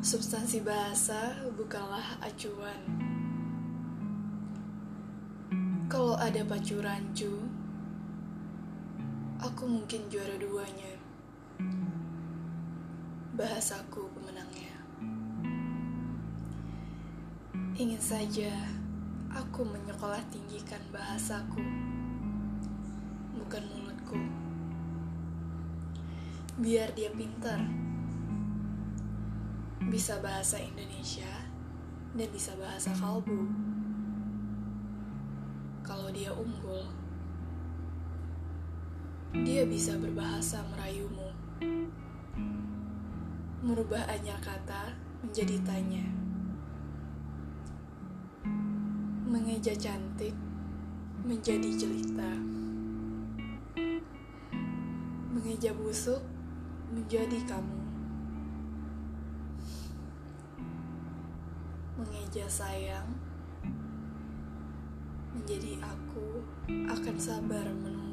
Substansi bahasa bukanlah acuan. Kalau ada pacu rancu, aku mungkin juara duanya. Bahasaku pemenangnya. Ingin saja aku menyekolah tinggikan bahasaku, bukan mulutku. Biar dia pintar bisa bahasa Indonesia dan bisa bahasa kalbu. Kalau dia unggul, dia bisa berbahasa merayumu, merubah anyar kata menjadi tanya, mengeja cantik menjadi jelita, mengeja busuk menjadi kamu. Mengeja sayang menjadi aku akan sabar menunggu